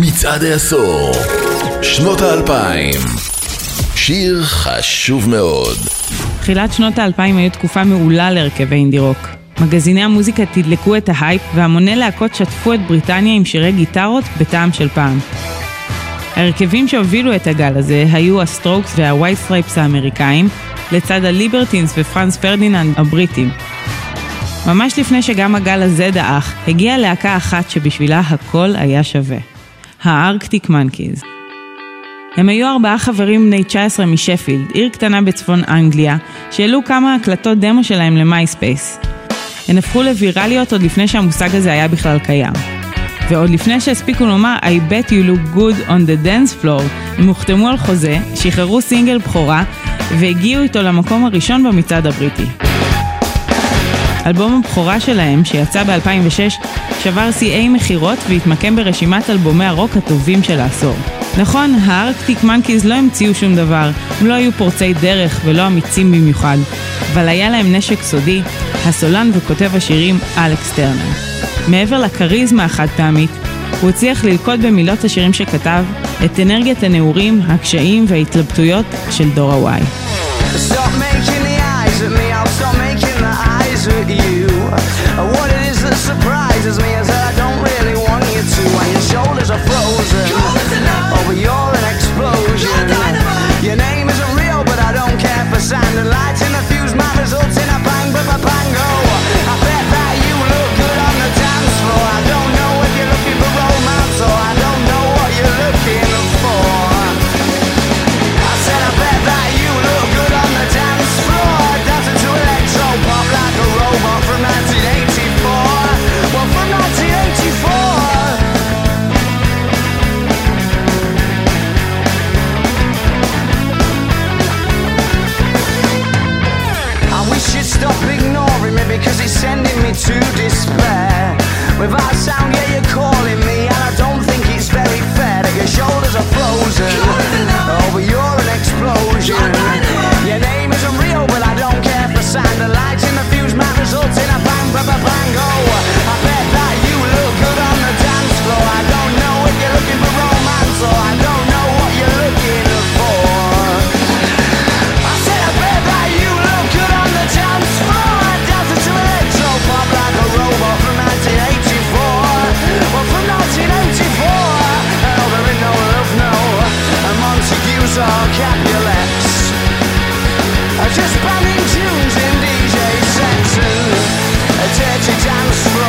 מצעד העשור, שנות האלפיים. שיר חשוב מאוד. תחילת שנות האלפיים היו תקופה מעולה להרכבי אינדי רוק. מגזיני המוזיקה תדלקו את ההייפ והמוני להקות שטפו את בריטניה עם שירי גיטרות בטעם של פעם. ההרכבים שהובילו את הגל הזה היו הסטרוקס והווייט סטרייפס האמריקאים, לצד הליברטינס ופרנץ פרדיננד הבריטים. ממש לפני שגם הגל הזה דעך, הגיעה להקה אחת שבשבילה הכל היה שווה. הארקטיק מנקיז. הם היו ארבעה חברים בני 19 משפילד, עיר קטנה בצפון אנגליה, שהעלו כמה הקלטות דמו שלהם למייספייס. הן הפכו לוויראליות עוד לפני שהמושג הזה היה בכלל קיים. ועוד לפני שהספיקו לומר I bet you look good on the dance floor, הם הוחתמו על חוזה, שחררו סינגל בכורה והגיעו איתו למקום הראשון במצעד הבריטי. אלבום הבכורה שלהם, שיצא ב-2006, שבר שיאי מכירות והתמקם ברשימת אלבומי הרוק הטובים של העשור. נכון, הארקטיק מנקיז לא המציאו שום דבר, הם לא היו פורצי דרך ולא אמיצים במיוחד, אבל היה להם נשק סודי, הסולן וכותב השירים אלכס טרנר. מעבר לכריזמה החד פעמית, הוא הצליח ללכוד במילות השירים שכתב את אנרגיית הנעורים, הקשיים וההתלבטויות של דור ה-Y. What stop ignoring me because it's sending me to despair. Without sound, yeah, you're calling Just bumming tunes in DJ sets and a dirty dance floor.